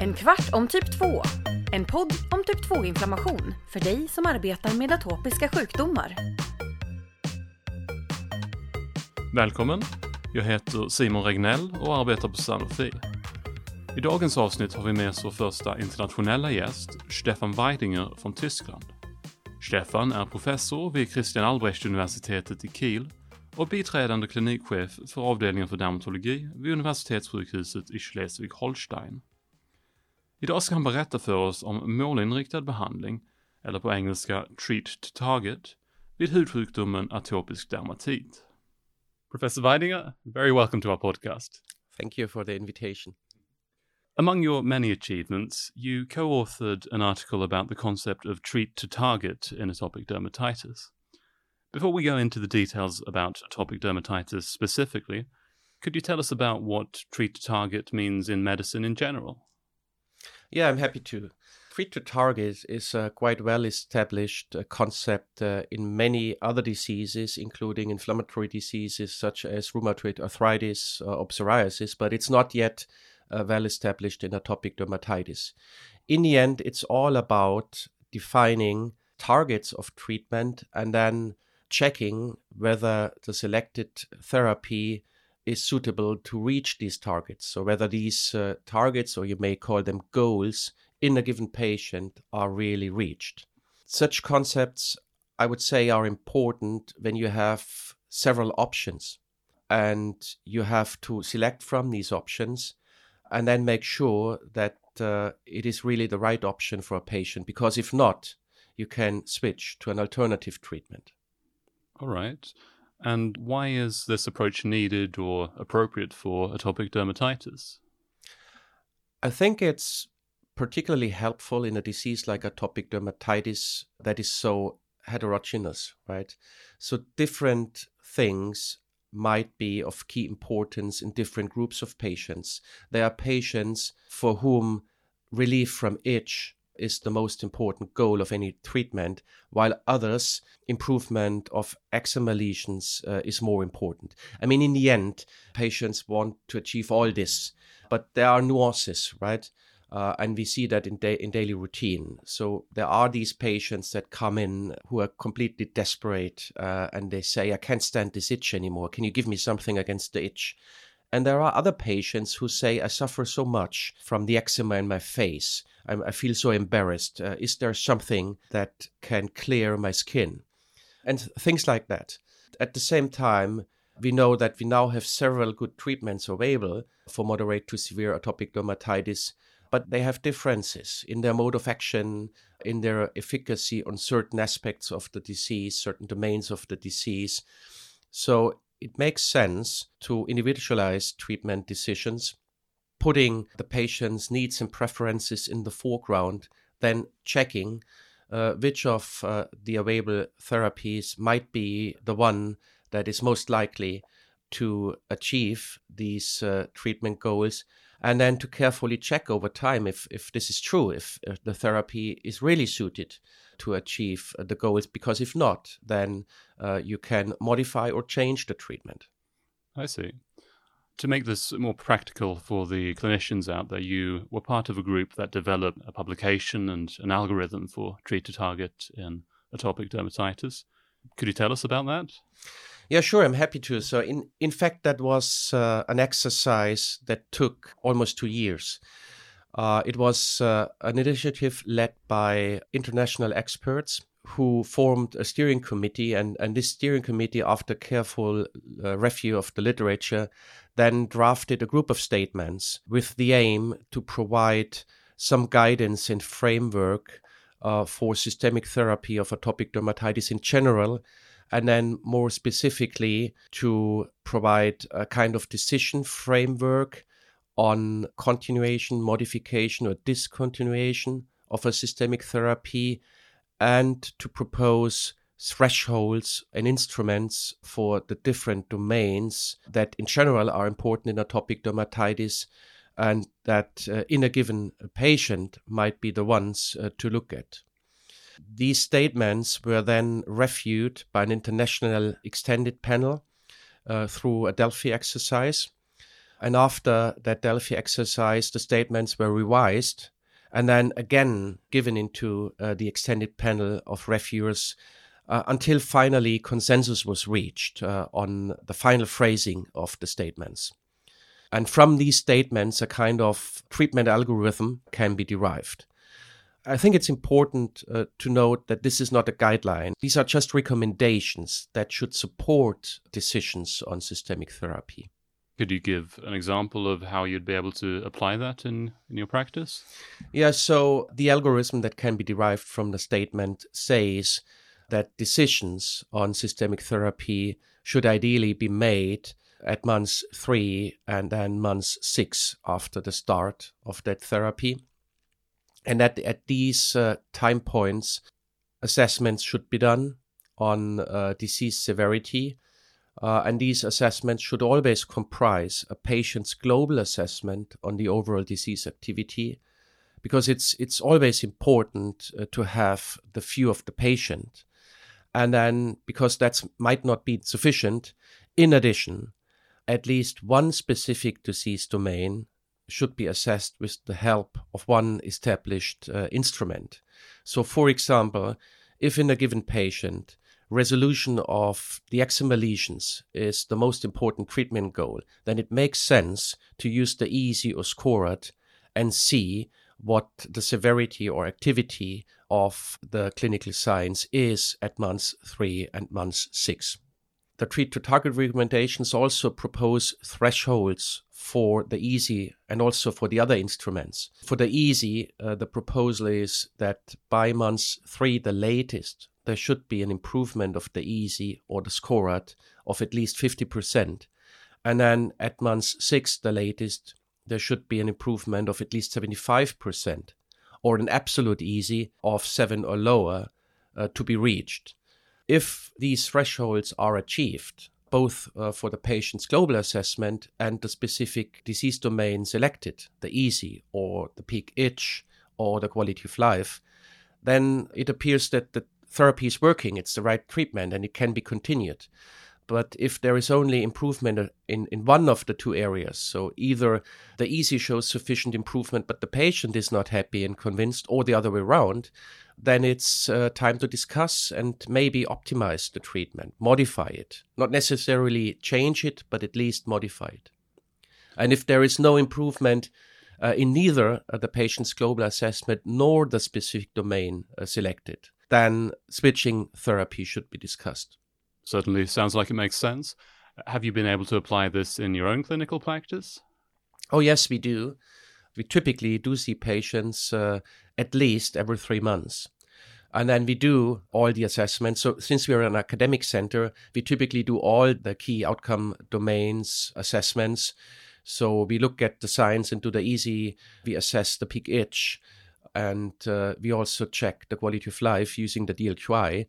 En kvart om typ 2. En podd om typ 2-inflammation för dig som arbetar med atopiska sjukdomar. Välkommen! Jag heter Simon Regnell och arbetar på Sanofi. I dagens avsnitt har vi med oss vår första internationella gäst, Stefan Weidinger från Tyskland. Stefan är professor vid Christian Albrecht-universitetet i Kiel och biträdande klinikchef för avdelningen för dermatologi vid universitetssjukhuset i Schleswig-Holstein. Idag ska han berätta för oss om målinriktad behandling, eller på engelska treat to target, vid hudsjukdomen atopisk dermatit. Professor Weidinger, very welcome to our podcast. Thank you for the invitation. Among your many achievements, you co authored an article about the concept of treat to target in atopic dermatitis. Before we go into the details about atopic dermatitis specifically, could you tell us about what treat to target means in medicine in general? Yeah, I'm happy to. Treat to target is a quite well established uh, concept uh, in many other diseases, including inflammatory diseases such as rheumatoid arthritis uh, or psoriasis, but it's not yet well established in atopic dermatitis. In the end, it's all about defining targets of treatment and then checking whether the selected therapy is suitable to reach these targets. So, whether these uh, targets, or you may call them goals, in a given patient are really reached. Such concepts, I would say, are important when you have several options and you have to select from these options and then make sure that uh, it is really the right option for a patient because if not, you can switch to an alternative treatment. All right. And why is this approach needed or appropriate for atopic dermatitis? I think it's particularly helpful in a disease like atopic dermatitis that is so heterogeneous, right? So different things might be of key importance in different groups of patients. There are patients for whom relief from itch is the most important goal of any treatment, while others, improvement of eczema lesions uh, is more important. I mean, in the end, patients want to achieve all this, but there are nuances, right? Uh, and we see that in, da- in daily routine. So there are these patients that come in who are completely desperate uh, and they say, I can't stand this itch anymore. Can you give me something against the itch? And there are other patients who say, I suffer so much from the eczema in my face. I'm, i feel so embarrassed. Uh, is there something that can clear my skin? And things like that. At the same time, we know that we now have several good treatments available for moderate to severe atopic dermatitis, but they have differences in their mode of action, in their efficacy on certain aspects of the disease, certain domains of the disease. So it makes sense to individualize treatment decisions, putting the patient's needs and preferences in the foreground, then checking uh, which of uh, the available therapies might be the one that is most likely to achieve these uh, treatment goals and then to carefully check over time if, if this is true, if, if the therapy is really suited to achieve the goals, because if not, then uh, you can modify or change the treatment. I see. To make this more practical for the clinicians out there, you were part of a group that developed a publication and an algorithm for treat to target in atopic dermatitis. Could you tell us about that? Yeah, sure. I'm happy to. So, in in fact, that was uh, an exercise that took almost two years. Uh, it was uh, an initiative led by international experts who formed a steering committee, and, and this steering committee, after careful uh, review of the literature, then drafted a group of statements with the aim to provide some guidance and framework uh, for systemic therapy of atopic dermatitis in general, and then more specifically to provide a kind of decision framework on continuation, modification, or discontinuation of a systemic therapy, and to propose thresholds and instruments for the different domains that in general are important in atopic dermatitis and that uh, in a given patient might be the ones uh, to look at. These statements were then reviewed by an international extended panel uh, through a Delphi exercise. And after that Delphi exercise, the statements were revised and then again given into uh, the extended panel of reviewers uh, until finally consensus was reached uh, on the final phrasing of the statements. And from these statements, a kind of treatment algorithm can be derived. I think it's important uh, to note that this is not a guideline. These are just recommendations that should support decisions on systemic therapy. Could you give an example of how you'd be able to apply that in, in your practice? Yeah, so the algorithm that can be derived from the statement says that decisions on systemic therapy should ideally be made at months three and then months six after the start of that therapy. And that at these uh, time points, assessments should be done on uh, disease severity uh, and these assessments should always comprise a patient's global assessment on the overall disease activity, because it's it's always important uh, to have the view of the patient, and then because that might not be sufficient. In addition, at least one specific disease domain should be assessed with the help of one established uh, instrument. So, for example, if in a given patient resolution of the eczema lesions is the most important treatment goal, then it makes sense to use the EASI or SCORAD and see what the severity or activity of the clinical signs is at months three and months six. The treat to target recommendations also propose thresholds for the EASI and also for the other instruments. For the EASI, uh, the proposal is that by months three, the latest, there should be an improvement of the EASI or the SCORAD of at least 50%. And then at month six, the latest, there should be an improvement of at least 75% or an absolute EASI of seven or lower uh, to be reached. If these thresholds are achieved, both uh, for the patient's global assessment and the specific disease domain selected, the EASI or the peak itch or the quality of life, then it appears that the therapy is working, it's the right treatment, and it can be continued. But if there is only improvement in, in one of the two areas, so either the EASI shows sufficient improvement, but the patient is not happy and convinced, or the other way around, then it's uh, time to discuss and maybe optimize the treatment, modify it. Not necessarily change it, but at least modify it. And if there is no improvement uh, in neither uh, the patient's global assessment nor the specific domain uh, selected, then switching therapy should be discussed. Certainly sounds like it makes sense. Have you been able to apply this in your own clinical practice? Oh, yes, we do. We typically do see patients uh, at least every three months. And then we do all the assessments. So, since we're an academic center, we typically do all the key outcome domains assessments. So, we look at the signs and do the EASI, we assess the peak itch, and uh, we also check the quality of life using the DLQI.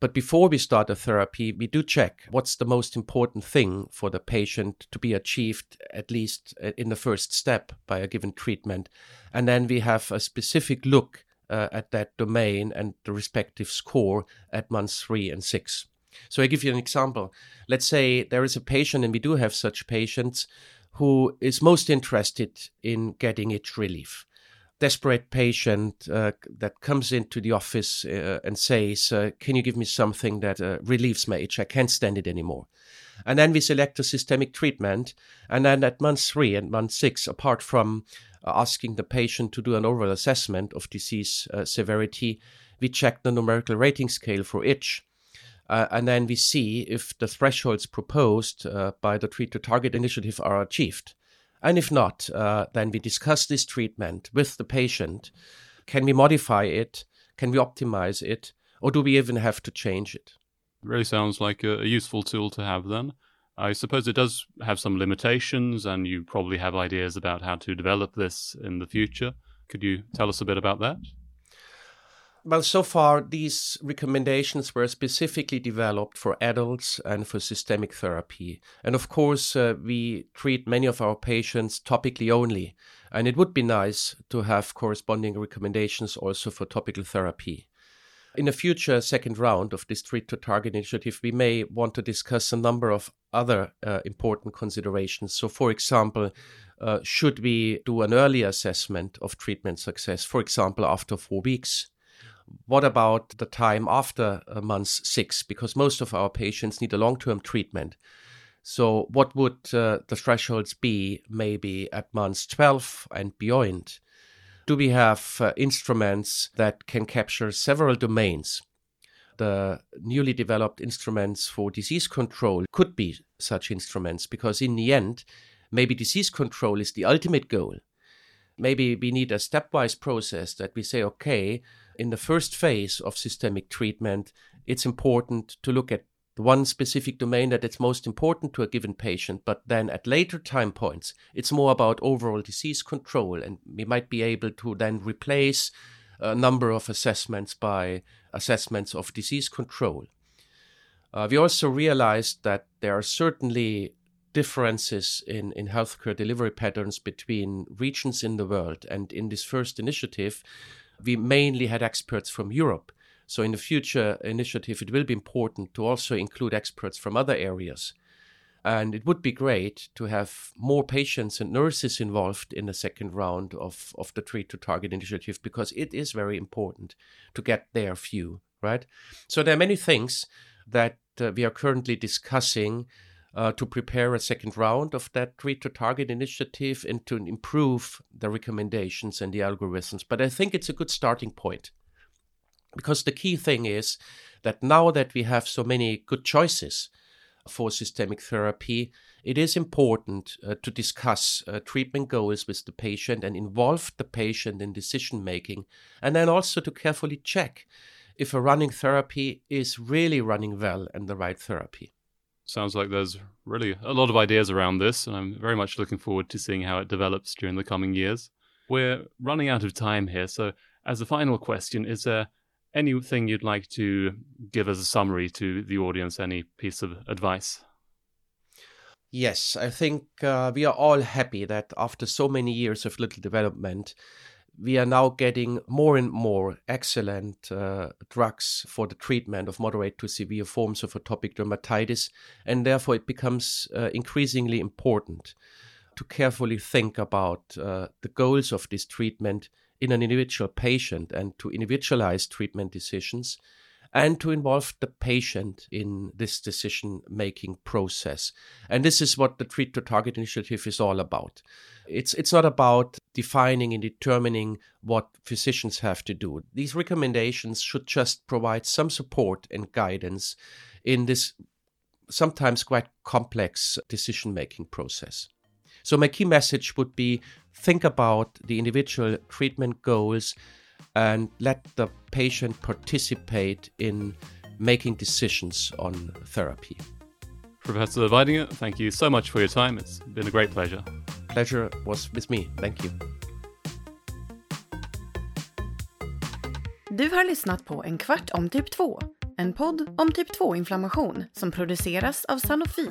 But before we start a therapy, we do check what's the most important thing for the patient to be achieved, at least uh, in the first step by a given treatment. And then we have a specific look uh, at that domain and the respective score at months three and six. So I give you an example. Let's say there is a patient, and we do have such patients, who is most interested in getting itch relief desperate patient uh, that comes into the office uh, and says, uh, Can you give me something that uh, relieves my itch? I can't stand it anymore. And then we select a systemic treatment. And then at month three and month six, apart from uh, asking the patient to do an overall assessment of disease uh, severity, we check the numerical rating scale for itch. and then we see if the thresholds proposed by the Treat to Target initiative are achieved. And if not, uh, then we discuss this treatment with the patient. Can we modify it? Can we optimize it? Or do we even have to change it? it really sounds like a, a useful tool to have then. I suppose it does have some limitations, and you probably have ideas about how to develop this in the future. Could you tell us a bit about that? Well, so far, these recommendations were specifically developed for adults and for systemic therapy. And of course, uh, we treat many of our patients topically only. And it would be nice to have corresponding recommendations also for topical therapy. in a future second round of this treat to target initiative, we may want to discuss a number of other uh, important considerations. So, for example, uh, should we do an early assessment of treatment success, for example, after four weeks? What about the time after uh, month six? Because most of our patients need a long term treatment. So, what would uh, the thresholds be maybe at month 12 and beyond? Do we have uh, instruments that can capture several domains? The newly developed instruments for disease control could be such instruments because, in the end, maybe disease control is the ultimate goal. Maybe we need a stepwise process that we say, okay, in the first phase of systemic treatment, it's important to look at one specific domain that is most important to a given patient, but then at later time points, it's more about overall disease control, and we might be able to then replace a number of assessments by assessments of disease control. Uh, we also realized that there are certainly differences in, in healthcare delivery patterns between regions in the world. And in this first initiative, we mainly had experts from Europe. So in the future initiative, it will be important to also include experts from other areas. And it would be great to have more patients and nurses involved in the second round of, of the Treat to Target initiative because it is very important to get their view, right? So there are many things that uh, we are currently discussing uh, to prepare a second round of that treat to target initiative and to improve the recommendations and the algorithms. But I think it's a good starting point because the key thing is that now that we have so many good choices for systemic therapy, it is important uh, to discuss uh, treatment goals with the patient and involve the patient in decision making, and then also to carefully check if a running therapy is really running well and the right therapy sounds like there's really a lot of ideas around this, and I'm very much looking forward to seeing how it develops during the coming years. We're running out of time here, so as a final question, is there anything you'd like to give as a summary to the audience, any piece of advice? Yes, I think uh, we are all happy that after so many years of little development, we are now getting more and more excellent uh, drugs for the treatment of moderate to severe forms of atopic dermatitis, and therefore it becomes uh, increasingly important to carefully think about uh, the goals of this treatment in an individual patient and to individualize treatment decisions and to involve the patient in this decision making process. And this is what the Treat to Target initiative is all about. It's, it's not about defining and determining what physicians have to do. These recommendations should just provide some support and guidance in this sometimes quite complex decision making process. So, my key message would be think about the individual treatment goals and let the patient participate in making decisions on therapy. Professor Weidinger, thank you so much for your time. It's been a great pleasure. Pleasure was with me. Thank you. Du har lyssnat på En kvart om typ 2, en podd om typ 2-inflammation som produceras av Sanofi